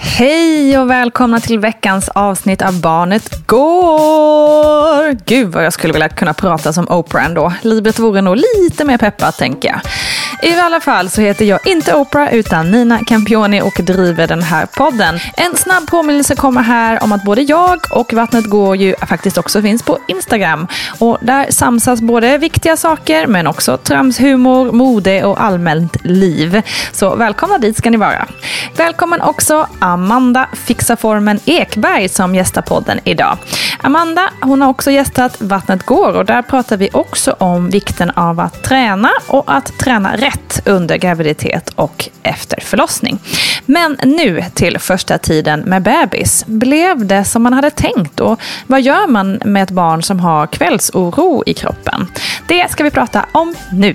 Hej och välkomna till veckans avsnitt av Barnet Går! Gud vad jag skulle vilja kunna prata som Oprah ändå. Livet vore nog lite mer peppat tänker jag. I alla fall så heter jag inte Oprah utan Nina Campioni och driver den här podden. En snabb påminnelse kommer här om att både jag och Vattnet Går ju faktiskt också finns på Instagram. Och där samsas både viktiga saker men också tramshumor, mode och allmänt liv. Så välkomna dit ska ni vara. Välkommen också Amanda Fixaformen Ekberg som gästar podden idag. Amanda hon har också gästat Vattnet går och där pratar vi också om vikten av att träna och att träna rätt under graviditet och efter förlossning. Men nu till första tiden med bebis. Blev det som man hade tänkt och vad gör man med ett barn som har kvällsoro i kroppen? Det ska vi prata om nu.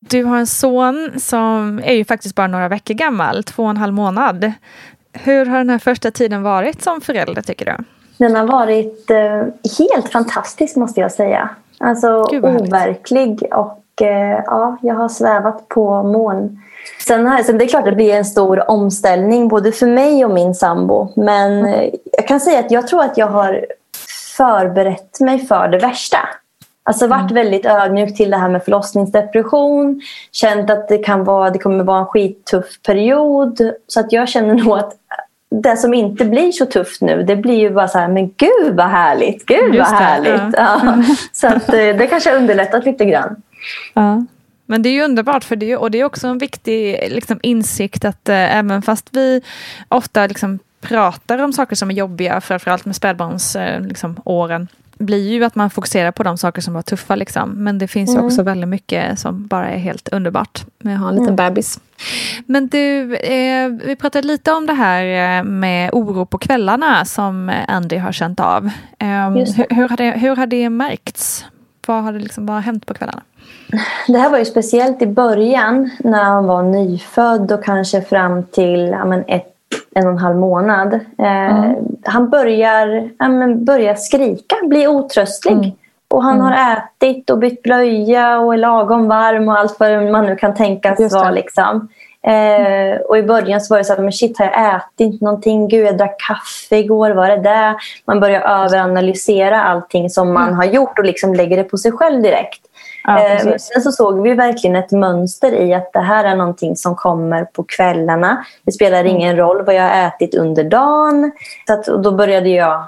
Du har en son som är ju faktiskt bara några veckor gammal, två och en halv månad. Hur har den här första tiden varit som förälder tycker du? Den har varit eh, helt fantastisk måste jag säga. Alltså overklig och eh, ja, jag har svävat på moln. Sen, har, sen det är klart att det blir en stor omställning både för mig och min sambo. Men eh, jag kan säga att jag tror att jag har förberett mig för det värsta. Alltså varit väldigt ödmjuk till det här med förlossningsdepression. Känt att det, kan vara, det kommer vara en skittuff period. Så att jag känner nog att det som inte blir så tufft nu, det blir ju bara så här, men gud vad härligt, gud vad det, härligt. Ja. Så att eh, det kanske har underlättat lite grann. Ja. Men det är ju underbart för det, och det är också en viktig liksom, insikt att eh, även fast vi ofta liksom, pratar om saker som är jobbiga, framförallt med spädbarnsåren, eh, liksom, åren, blir ju att man fokuserar på de saker som var tuffa. Liksom. Men det finns ju också väldigt mycket som bara är helt underbart med att ha en liten bebis. Men du, eh, vi pratade lite om det här eh, med oro på kvällarna som Andy har känt av. Eh, hur, hur, har det, hur har det märkts? Vad har, det liksom, vad har hänt på kvällarna? Det här var ju speciellt i början när han var nyfödd och kanske fram till ja, men ett, en och en halv månad. Eh, Han börjar, ja, men börjar skrika, blir otröstlig. Och han har ätit och bytt blöja och är lagom varm och allt vad man nu kan tänkas vara. Liksom. Eh, och i början så var det så här, men shit har jag ätit någonting? Gud jag drack kaffe igår, var det det? Man börjar överanalysera allting som man har gjort och liksom lägger det på sig själv direkt. Ja, Eh, men sen så såg vi verkligen ett mönster i att det här är någonting som kommer på kvällarna. Det spelar ingen roll vad jag har ätit under dagen. Så att, då började jag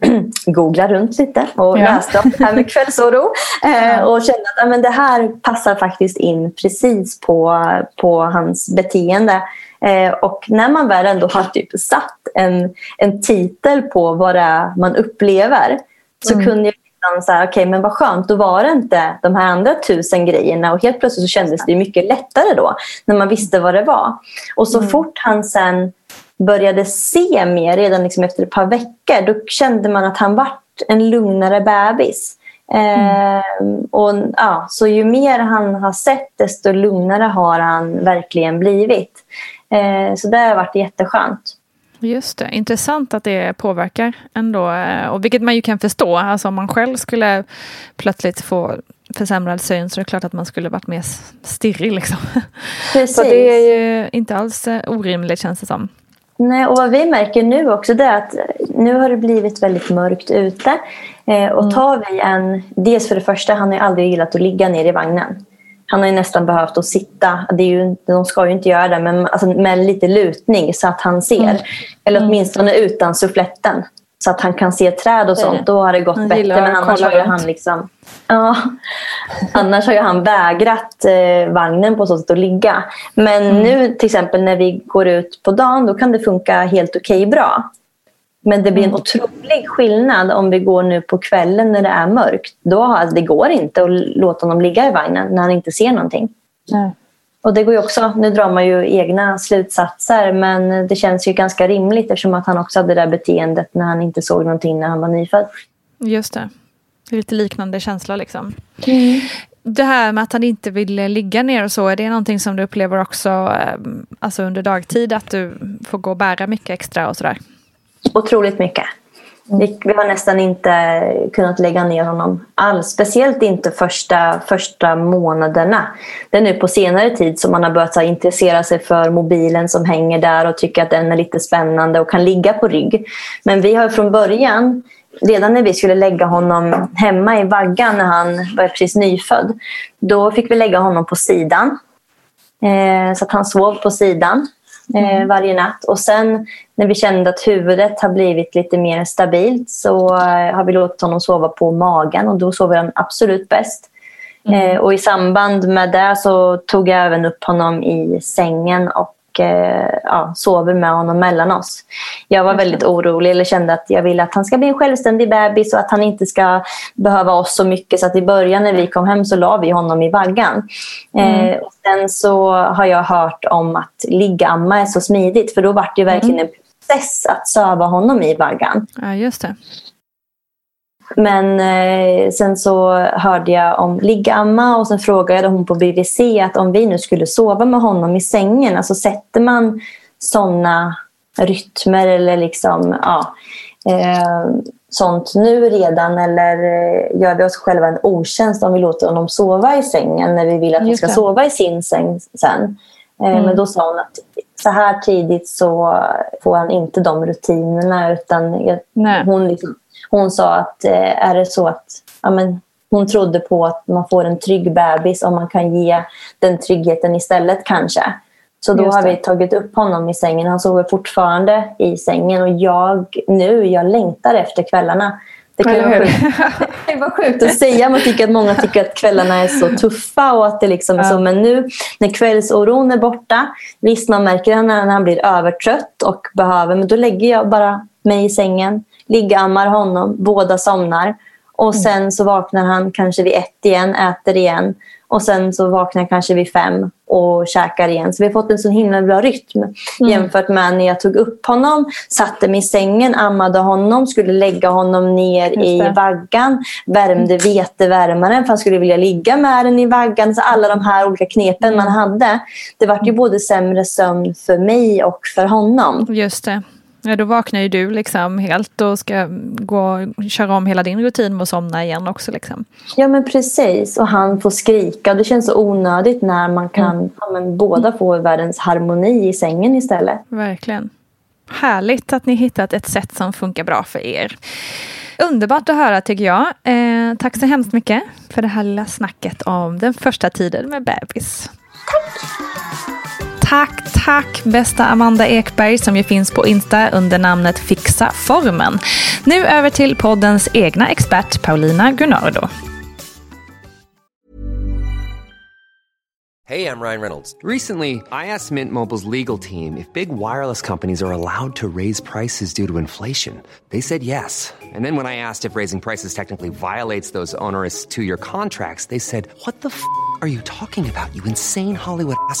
googla runt lite och Ja. läste om det här med kvällsoro. Eh, och kände att men det här passar faktiskt in precis på, på hans beteende. Eh, och när man väl ändå har typ satt en, en titel på vad det är man upplever så kunde jag liksom så här, okej men vad skönt, då var det inte de här andra tusen grejerna och helt plötsligt så kändes det mycket lättare då när man visste vad det var. Och så fort han sen började se mer, redan liksom efter ett par veckor, då kände man att han vart en lugnare bebis. Eh, och, ja, så ju mer han har sett, desto lugnare har han verkligen blivit. Eh, så det har varit jätteskönt. Just det, intressant att det påverkar ändå. eh, Och vilket man ju kan förstå. Alltså om man själv skulle plötsligt få försämrad syn så är det klart att man skulle varit mer stirrig. Liksom. Precis. Så det är ju inte alls eh, orimligt känns det som. Nej, och vad vi märker nu också det är att nu har det blivit väldigt mörkt ute. Eh, och tar vi en... Dels för det första, han har ju aldrig gillat att ligga ner i vagnen. Han har ju nästan behövt att sitta, det är ju, de ska ju inte göra det, men alltså med lite lutning så att han ser. Eller åtminstone utan suffletten. Så att han kan se träd och sånt. Då har det gått Han bättre. Men annars har ju han liksom... Ja, annars har ju han vägrat eh, vagnen på så sätt att ligga. Men Mm. nu till exempel när vi går ut på dagen då kan det funka helt okej bra. Men det blir Mm. en otrolig skillnad om vi går nu på kvällen när det är mörkt. Då har, det går inte att låta honom ligga i vagnen när han inte ser någonting. Och det går ju också, nu drar man ju egna slutsatser men det känns ju ganska rimligt eftersom att han också hade det där beteendet när han inte såg någonting när han var nyfödd. Just det. Det är Lite liknande känsla liksom. Det här med att han inte vill ligga ner och så, är det någonting som du upplever också eh, alltså under dagtid? Att du får gå och bära mycket extra och sådär? Otroligt mycket. Vi, vi har nästan inte kunnat lägga ner honom alls. Speciellt inte första, första månaderna. Det är nu på senare tid som man har börjat intressera sig för mobilen som hänger där och tycker att den är lite spännande och kan ligga på rygg. Men vi har från början, redan när vi skulle lägga honom hemma i vaggan när han var precis nyfödd, då fick vi lägga honom på sidan. Eh, så att han sov på sidan eh, varje natt. Och sen när vi kände att huvudet har blivit lite mer stabilt så eh, har vi låtit honom sova på magen och då sover han absolut bäst. Eh, och i samband med det så tog jag även upp honom i sängen och eh, ja, sover med honom mellan oss. Jag var väldigt orolig eller kände att jag ville att han ska bli en självständig bebis och att han inte ska behöva oss så mycket. Så att i början när vi kom hem så la vi honom i vaggan. Eh, och sen så har jag hört om att liggamma är så smidigt för då var det verkligen en process att söva honom i vaggan. Ja, just det. Men eh, sen så hörde jag om liggamma och sen frågade hon på BVC att om vi nu skulle sova med honom i sängen, alltså sätter man sådana rytmer eller liksom, ja, eh, sånt nu redan eller eh, gör vi oss själva en otjänst om vi låter honom sova i sängen när vi vill att han ska sova i sin säng sen. Eh, Men då sa hon att så här tidigt så får han inte de rutinerna utan jag, hon, liksom, hon sa att eh, är det så att ja, men, hon trodde på att man får en trygg bebis om man kan ge den tryggheten istället kanske. Så då har vi tagit upp honom i sängen. Han sover fortfarande i sängen och jag nu, jag längtar efter kvällarna. Det kan vara sjukt. Det var sjukt att säga. Man tycker att många tycker att kvällarna är så tuffa. Och att det liksom är så. Men nu när kvällsoron är borta. Visst, man märker det när han blir övertrött och behöver. Men då lägger jag bara mig i sängen. Liggammar honom. Båda somnar. Och sen så vaknar han kanske vid ett igen, äter igen. Och sen så vaknar han kanske vid fem och käkar igen. Så vi har fått en så himla bra rytm jämfört med när jag tog upp honom, satte mig i sängen, ammade honom, skulle lägga honom ner i vaggan, värmde vetevärmaren för han skulle vilja ligga med den i vaggan. Så alla de här olika knepen man hade. Det var ju både sämre sömn för mig och för honom. Just det. Ja, då vaknar ju du liksom helt och ska gå och köra om hela din rutin med att somna igen också. Liksom. Ja, men precis. Och han får skrika. Det känns så onödigt när man kan mm. ja, men båda få världens harmoni i sängen istället. Verkligen. Härligt att ni hittat ett sätt som funkar bra för er. Underbart att höra tycker jag. Eh, tack så hemskt mycket för det här lilla snacket om den första tiden med bebis. Tack, tack tack bästa Amanda Ekberg som ju finns på Insta under namnet Fixa formen. Nu över till poddens egna expert Paulina Gunnardo. Hej, jag Ryan Reynolds. Recently, I asked Mint Mobiles legal team if big wireless companies are allowed to raise prices due to inflation. They said yes. And then when I asked if raising prices technically violates those onerous two-year contracts, they said, what the f*** are you talking about, you insane Hollywood ass?"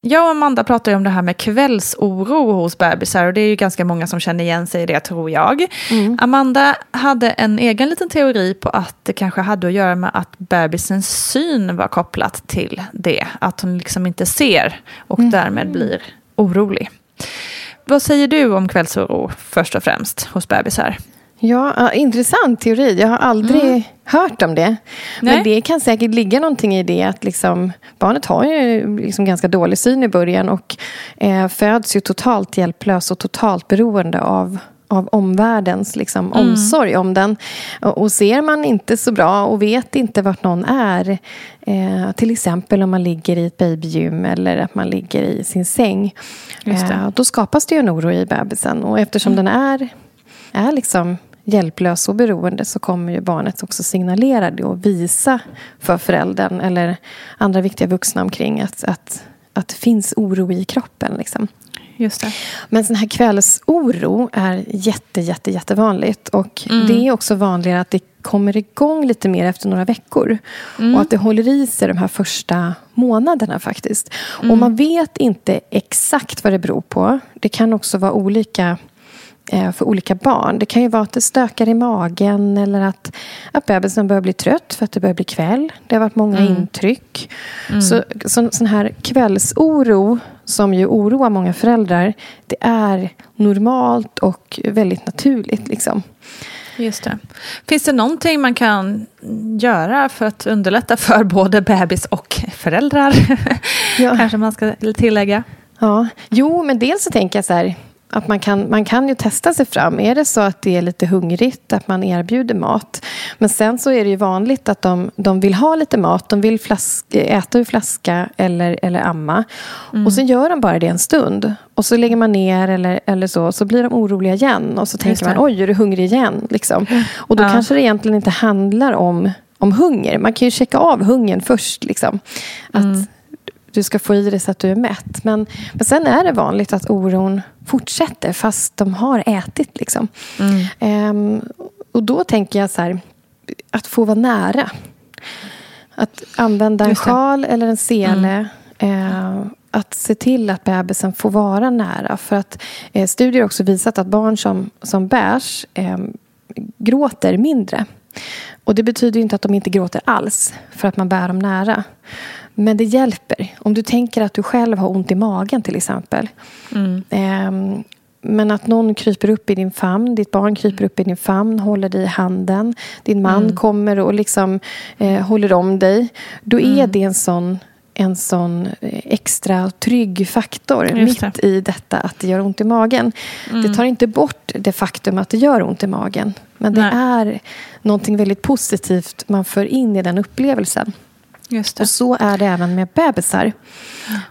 Jag och Amanda pratar ju om det här med kvällsoro hos bebisar och det är ju ganska många som känner igen sig i det tror jag. Mm. Amanda hade en egen liten teori på att det kanske hade att göra med att bebisens syn var kopplat till det. Att hon liksom inte ser och mm. därmed blir orolig. Vad säger du om kvällsoro först och främst hos bebisar? Ja, intressant teori. Jag har aldrig mm. hört om det. Nej. Men det kan säkert ligga någonting i det att liksom, barnet har ju liksom ganska dålig syn i början och eh, föds ju totalt hjälplös och totalt beroende av av omvärldens liksom, mm. omsorg om den. Och, och, ser man inte så bra och vet inte vart någon är eh, till exempel om man ligger i ett babygym eller att man ligger i sin säng eh, då skapas det en oro i bebisen. Och eftersom mm. den är, är liksom hjälplös och beroende så kommer ju barnet också signalera det och visa för föräldern eller andra viktiga vuxna omkring att, att, att det finns oro i kroppen. Liksom. Just det. Men sån här kvällsoro är jätte, jätte, jättevanligt. Och mm. det är också vanligare att det kommer igång lite mer efter några veckor. Mm. Och att det håller i sig de här första månaderna faktiskt. Mm. Och man vet inte exakt vad det beror på. Det kan också vara olika för olika barn. Det kan ju vara att det stökar i magen eller att, att bebisen börjar bli trött för att det börjar bli kväll. Det har varit många mm. intryck. Mm. Så, så, sån här kvällsoro som ju oroar många föräldrar det är normalt och väldigt naturligt. Liksom. Just det. Finns det någonting man kan göra för att underlätta för både bebis och föräldrar? Ja. Kanske man ska tillägga. Ja, jo, men dels så tänker jag så här att man kan, man kan ju testa sig fram. Är det så att det är lite hungrigt, att man erbjuder mat. Men sen så är det ju vanligt att de, de vill ha lite mat. De vill flask, äta ur flaska eller, eller amma. Mm. Och så gör de bara det en stund. Och så lägger man ner eller, eller så. Så blir de oroliga igen. Och så tänker man, oj, är du hungrig igen? Liksom. Och då ja. kanske det egentligen inte handlar om om hunger. Man kan ju checka av hungern först. Liksom. Att, mm du ska få i dig så att du är mätt. Men, men sen är det vanligt att oron fortsätter fast de har ätit. Liksom. Mm. Ehm, och då tänker jag så här, att få vara nära. Att använda en sjal eller en sele. Mm. Eh, att se till att bebisen får vara nära. För att eh, studier har också visat att barn som, som bärs eh, gråter mindre. Och det betyder inte att de inte gråter alls för att man bär dem nära. Men det hjälper. Om du tänker att du själv har ont i magen till exempel. Mm. Eh, men att någon kryper upp i din famn, ditt barn kryper upp i din famn, håller dig i handen. Din man mm. kommer och liksom eh, håller om dig. Då är mm. det en sån, en sån eh, extra trygg faktor mitt i detta att det gör ont i magen. Mm. Det tar inte bort det faktum att det gör ont i magen. Men det Nej. är någonting väldigt positivt man för in i den upplevelsen. Och så är det även med bebisar.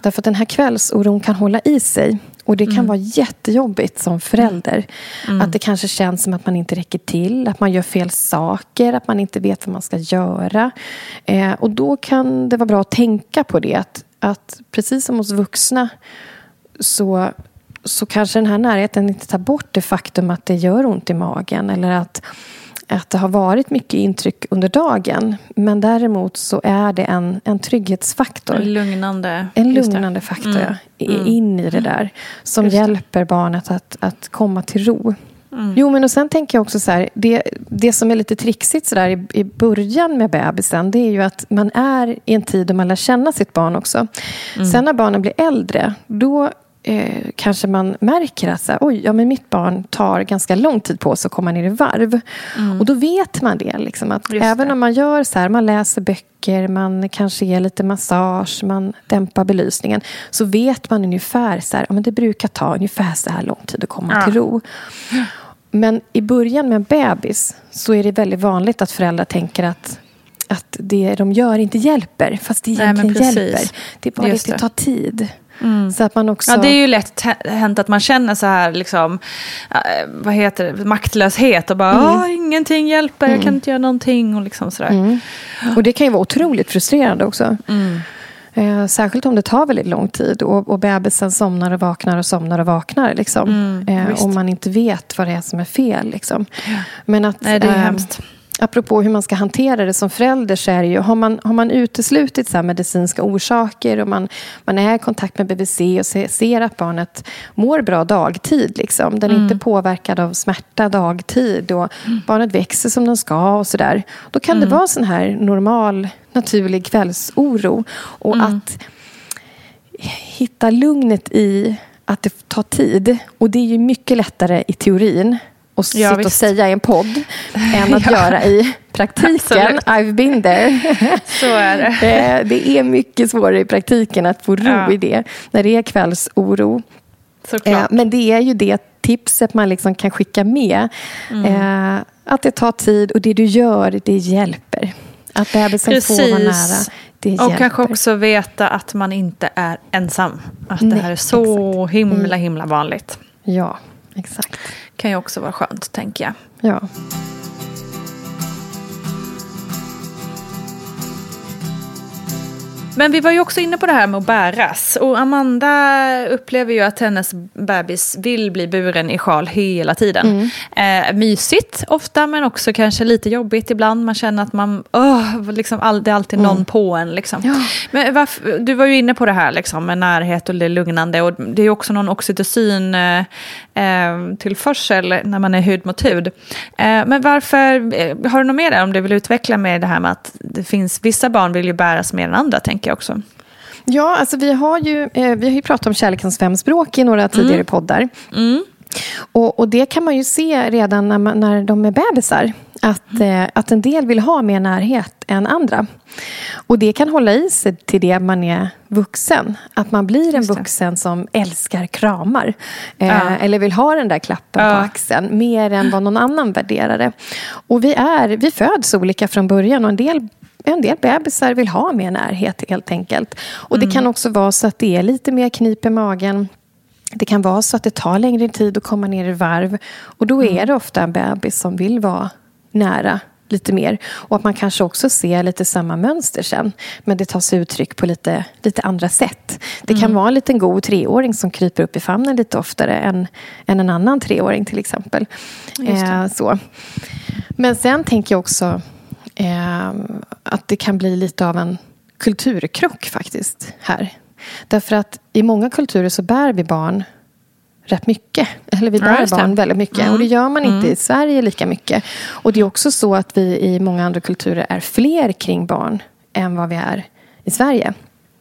Därför att den här kvällsoron kan hålla i sig. Och det kan mm. vara jättejobbigt som förälder. Mm. Att det kanske känns som att man inte räcker till, att man gör fel saker, att man inte vet vad man ska göra. Eh, och då kan det vara bra att tänka på det. Att, att precis som hos vuxna så, så kanske den här närheten inte tar bort det faktum att det gör ont i magen. Eller att att det har varit mycket intryck under dagen. Men däremot så är det en, en trygghetsfaktor. En lugnande. En lugnande faktor, mm. Mm. in i det där. Som hjälper barnet att, att komma till ro. Mm. Jo, men och sen tänker jag också så här, det, det som är lite trixigt så där i, i början med bebisen, det är ju att man är i en tid då man lär känna sitt barn också. Mm. Sen när barnen blir äldre, då eh, kanske man märker att så här, Oj, ja, men mitt barn tar ganska lång tid på sig att komma ner i varv. Mm. Och då vet man det. Liksom, att även om man gör så här, man läser böcker, man kanske ger lite massage, man dämpar belysningen. Så vet man ungefär så här, ja, men det brukar ta ungefär så här lång tid att komma ja. till ro. Men i början med en bebis så är det väldigt vanligt att föräldrar tänker att att det de gör inte hjälper, fast det egentligen Nej, hjälper. Det är bara det, det tar tid. Mm. Så att man också... Ja, det är ju lätt hänt att man känner så här, liksom, äh, vad heter det, maktlöshet och bara, mm. ingenting hjälper, mm. jag kan inte göra någonting och liksom sådär. Mm. Och det kan ju vara otroligt frustrerande också. Mm. Eh, särskilt om det tar väldigt lång tid och, och bebisen somnar och vaknar och somnar och vaknar. Liksom. Mm, eh, om man inte vet vad det är som är fel. Liksom. Men att, Nej, det är eh, hemskt apropå hur man ska hantera det som förälder så är det ju, har man, har man uteslutit så medicinska orsaker och man, man är i kontakt med BVC och ser, ser att barnet mår bra dagtid, liksom. den är mm. inte påverkad av smärta dagtid och mm. barnet växer som den ska och sådär. Då kan mm. det vara sån här normal, naturlig kvällsoro. Och mm. att hitta lugnet i att det tar tid. Och det är ju mycket lättare i teorin och ja, sitta och säga i en podd än att ja. göra i praktiken. Absolut. I've been there. Så är det. Eh, det är mycket svårare i praktiken att få ro ja. i det när det är kvällsoro. Såklart. Eh, men det är ju det tipset man liksom kan skicka med. Mm. Eh, att det tar tid och det du gör, det hjälper. Att bebisen Precis. får vara nära. Det och hjälper. kanske också veta att man inte är ensam. Att Nej, det här är så exakt. himla himla vanligt. Ja, exakt kan ju också vara skönt, tänker jag. Ja. Men vi var ju också inne på det här med att bäras. Och Amanda upplever ju att hennes bebis vill bli buren i sjal hela tiden. Mm. Eh, mysigt ofta, men också kanske lite jobbigt ibland. Man känner att man, oh, liksom all, det är alltid någon mm. på en. Liksom. Ja. Men varför, du var ju inne på det här liksom, med närhet och det lugnande. Och det är också någon oxytocin eh, eh tillförsel när man är hud mot hud. Eh, men varför, eh, har du något mer om du vill utveckla med det här med att det finns, vissa barn vill ju bäras mer än andra, tänker tänker jag också. Ja, alltså vi har ju, eh, vi har ju pratat om kärlekens fem språk i några tidigare mm. poddar. Mm. Och, och, det kan man ju se redan när, man, när de är bebisar. Att, mm. eh, att en del vill ha mer närhet än andra. Och det kan hålla i sig till det man är vuxen. Att man blir en vuxen som älskar kramar. Eh, ja. Eller vill ha den där klappen ja. på axeln. Mer än vad någon annan värderar det. Och vi, är, vi föds olika från början. Och en del en del bebisar vill ha mer närhet helt enkelt. Och mm. det kan också vara så att det är lite mer knip i magen. Det kan vara så att det tar längre tid att komma ner i varv. Och då är mm. det ofta en bebis som vill vara nära lite mer. Och att man kanske också ser lite samma mönster sen. Men det tar sig uttryck på lite, lite andra sätt. Det kan mm. vara en liten god treåring som kryper upp i famnen lite oftare än, än en annan treåring till exempel. Eh, så. Men sen tänker jag också eh, att det kan bli lite av en kulturkrock faktiskt här. Därför att i många kulturer så bär vi barn rätt mycket. Eller vi bär ja, barn väldigt mycket. Mm. Och det gör man inte mm. i Sverige lika mycket. Och det är också så att vi i många andra kulturer är fler kring barn än vad vi är i Sverige.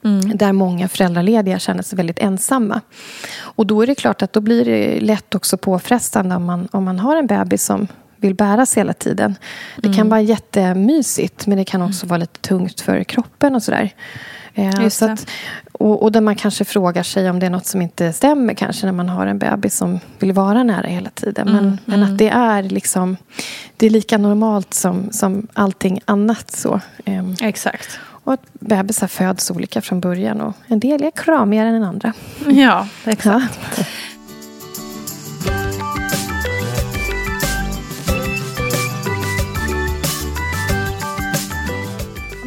Mm. Där många föräldralediga känner sig väldigt ensamma. Och då är det klart att då blir det lätt också påfrestande om man, om man har en bebis som vill bäras hela tiden. Det kan mm. vara jättemysigt men det kan också vara lite tungt för kroppen och sådär. Eh, så att, och, och där man kanske frågar sig om det är något som inte stämmer kanske när man har en bebis som vill vara nära hela tiden. Men, mm, men att mm. det är liksom Det är lika normalt som, som allting annat. så. Ehm, Exakt. Och att bebisar föds olika från början. Och en del är kramigare än andra. Ja, exakt. Ja.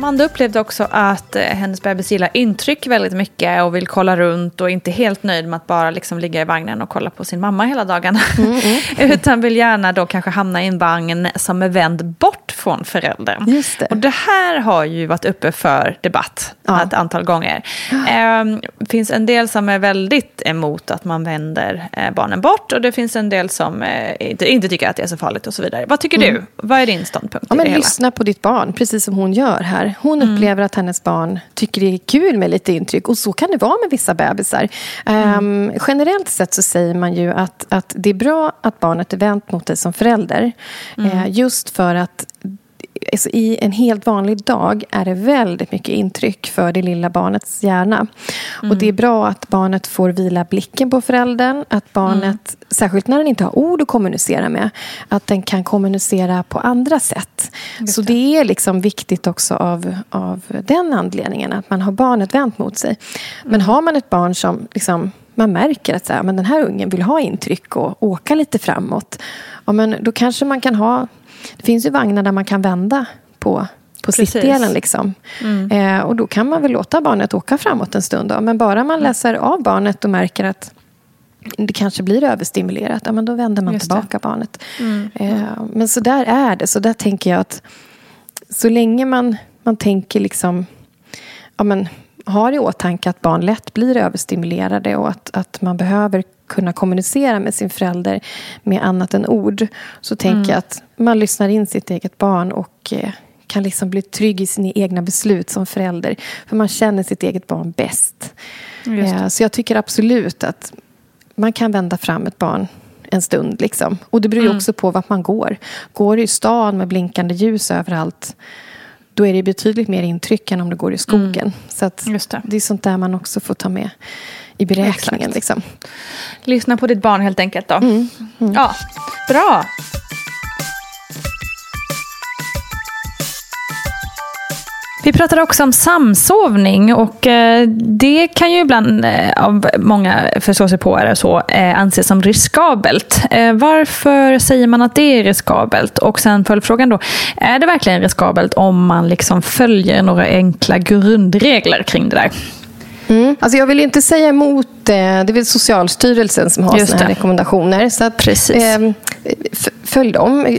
Amanda upplevde också att eh, hennes bebis gillar intryck väldigt mycket och vill kolla runt och inte helt nöjd med att bara liksom ligga i vagnen och kolla på sin mamma hela dagarna. Mm, mm. Utan vill gärna då kanske hamna i en vagn som är vänd bort från föräldern. Just det. Och det här har ju varit uppe för debatt ja. ett antal gånger. Det ehm, finns en del som är väldigt emot att man vänder eh, barnen bort och det finns en del som eh, inte, inte tycker att det är så farligt och så vidare. Vad tycker mm. du? Vad är din ståndpunkt? Ja, men lyssna på ditt barn, precis som hon gör här. Hon mm. upplever att hennes barn tycker det är kul med lite intryck. Och så kan det vara med vissa bebisar. Mm. Um, generellt sett så säger man ju att, att det är bra att barnet är vänt mot dig som förälder. Uh, just för att alltså i en helt vanlig dag är det väldigt mycket intryck för det lilla barnets hjärna. Mm. Och det är bra att barnet får vila blicken på föräldern. Att barnet, mm. särskilt när den inte har ord att kommunicera med, att den kan kommunicera på andra sätt. Så det är liksom viktigt också av, av den anledningen, att man har barnet vänt mot sig. Men mm. har man ett barn som liksom, man märker att så här, men den här ungen vill ha intryck och åka lite framåt. Ja, men då kanske man kan ha det finns ju vagnar där man kan vända på på sittdelen. Liksom. Mm. Eh, och då kan man väl låta barnet åka framåt en stund. Då. Men bara man mm. läser av barnet och märker att det kanske blir överstimulerat, ja, men då vänder man Just tillbaka det. barnet. Mm. Eh, men så där är det. Så där tänker jag att så länge man, man tänker liksom... Ja, men, har i åtanke att barn lätt blir överstimulerade och att, att man behöver kunna kommunicera med sin förälder med annat än ord. Så tänker mm. jag att man lyssnar in sitt eget barn och eh, kan liksom bli trygg i sina egna beslut som förälder. För man känner sitt eget barn bäst. Eh, så jag tycker absolut att man kan vända fram ett barn en stund. Liksom. Och det beror mm. också på vart man går. Går du i stan med blinkande ljus överallt då är det betydligt mer intryck än om du går i skogen. Mm. Så det. det. är sånt där man också får ta med i beräkningen. Liksom. Lyssna på ditt barn helt enkelt då. Mm. Mm. Ja, bra. Vi pratade också om samsovning och eh, det kan ju ibland eh, av många förståsigpåare så eh, anses som riskabelt. Varför säger man att det är riskabelt? Och sen följdfrågan då, är det verkligen riskabelt om man liksom följer några enkla grundregler kring det där? Mm. Alltså jag vill inte säga emot det. Det är väl Socialstyrelsen som har sådana här rekommendationer. Så att, Precis. Eh, följ dem,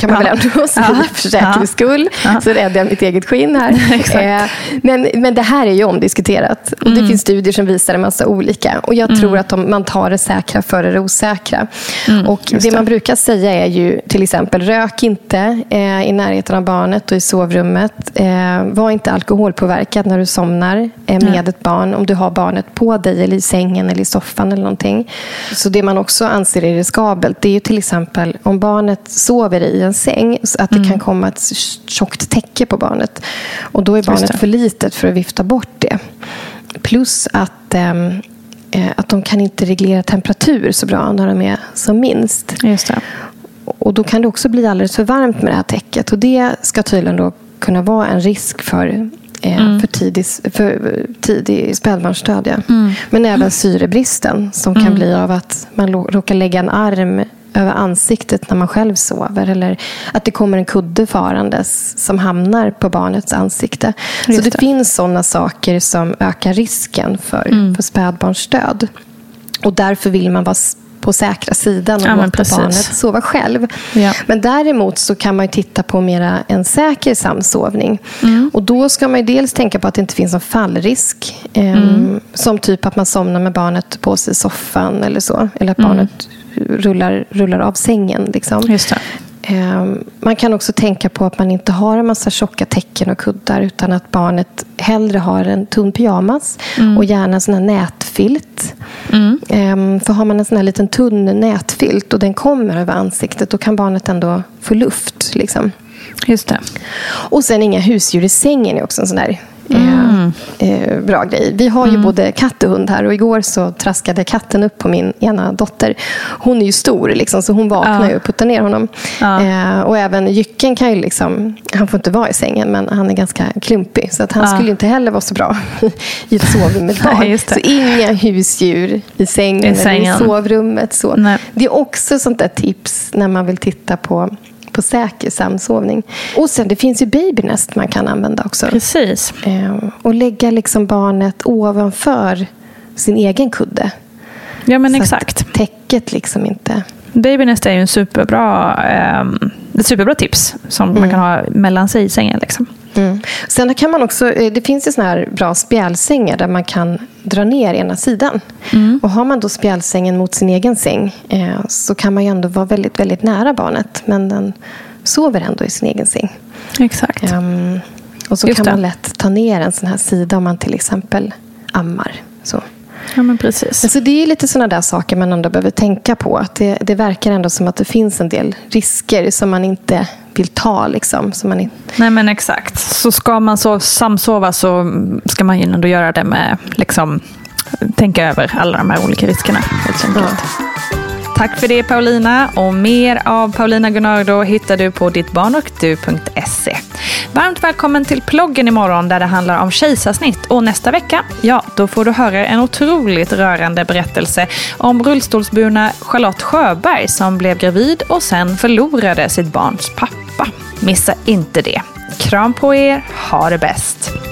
kan man väl ändå säga för säkerhets skull. Så räddar jag mitt eget skinn här. eh, men, men det här är ju omdiskuterat. Och det mm. finns studier som visar en massa olika. Och jag tror mm. att de, man tar det säkra före det osäkra. Mm, och det, det, man brukar säga är ju till exempel, rök inte eh, i närheten av barnet och i sovrummet. Eh, var inte alkoholpåverkad när du somnar eh, med ett barn. Om du har barnet på dig, eller i sängen eller i soffan eller någonting. Så det man också anser är riskabelt, det är ju till exempel om barnet sover i en säng, så att det mm. kan komma ett tjockt täcke på barnet. Och då är barnet för litet för att vifta bort det. Plus att ehm, eh, att de kan inte reglera temperatur så bra när de är som minst. Just det. Och då kan det också bli alldeles för varmt med det här täcket. Och det ska tydligen då kunna vara en risk för mm. för, tidig, för tidig spädbarnsdöd. Ja. Mm. Men även syrebristen som kan mm. bli av att man råkar lägga en arm över ansiktet när man själv sover. Eller att det kommer en kudde farandes som hamnar på barnets ansikte. Just så det, det, finns sådana saker som ökar risken för, mm. för spädbarnsdöd. Och därför vill man vara på säkra sidan och ja, låta barnet sova själv. Ja. Men däremot så kan man titta på mera en säker samsovning. Mm. Och då ska man dels tänka på att det inte finns någon fallrisk. Eh, mm. Som typ att man somnar med barnet på sig i soffan eller så. Eller att mm. barnet rullar, rullar av sängen. Liksom. Ehm, man kan också tänka på att man inte har en massa tjocka täcken och kuddar utan att barnet hellre har en tunn pyjamas mm. och gärna en sån här nätfilt. Mm. Ehm, för har man en sån här liten tunn nätfilt och den kommer över ansiktet då kan barnet ändå få luft. Liksom. Just det. Och sen inga husdjur i sängen är också en sån där Mm. Eh, bra grej. Vi har ju mm. både katt och hund här och igår så traskade katten upp på min ena dotter. Hon är ju stor liksom, så hon vaknar ja. och puttar ner honom. Ja. Eh, och även Jycken kan ju liksom, han får inte vara i sängen men han är ganska klumpig så att han ja. skulle inte heller vara så bra i ett. Nej, så inga husdjur i sängen, I sängen. eller i sovrummet. Så. Det är också sånt där tips när man vill titta på på säker samsovning. Och sen det finns ju babynest man kan använda också. Precis. Eh, och lägga liksom barnet ovanför sin egen kudde. Ja men så exakt. Täcket liksom inte... Babynest är ju en superbra, eh, ett superbra tips som mm. man kan ha mellan sig i sängen. Liksom. Mm. Sen kan man också, eh, det finns ju såna här bra spjälsängar där man kan dra ner ena sidan. Mm. Och har man då spjälsängen mot sin egen säng eh, så kan man ju ändå vara väldigt, väldigt nära barnet. Men den sover ändå i sin egen säng. Exakt. Um, och så Just kan det. man lätt ta ner en sån här sida om man till exempel ammar. Så. Ja, men precis. Alltså det är lite sådana där saker man ändå behöver tänka på. Att det, det verkar ändå som att det finns en del risker som man inte vill ta. Liksom, som man inte... Nej men exakt. Så ska man så samsova så ska man ju ändå göra det med liksom, tänka över alla de här olika riskerna. Helt enkelt. Ja. Tack för det Paulina och mer av Paulina Gunnardo hittar du på dittbarnochdu.se. Varmt välkommen till ploggen imorgon där det handlar om kejsarsnitt och nästa vecka, ja då får du höra en otroligt rörande berättelse om rullstolsburna Charlotte Sjöberg som blev gravid och sen förlorade sitt barns pappa. Missa inte det. Kram på er, ha det bäst!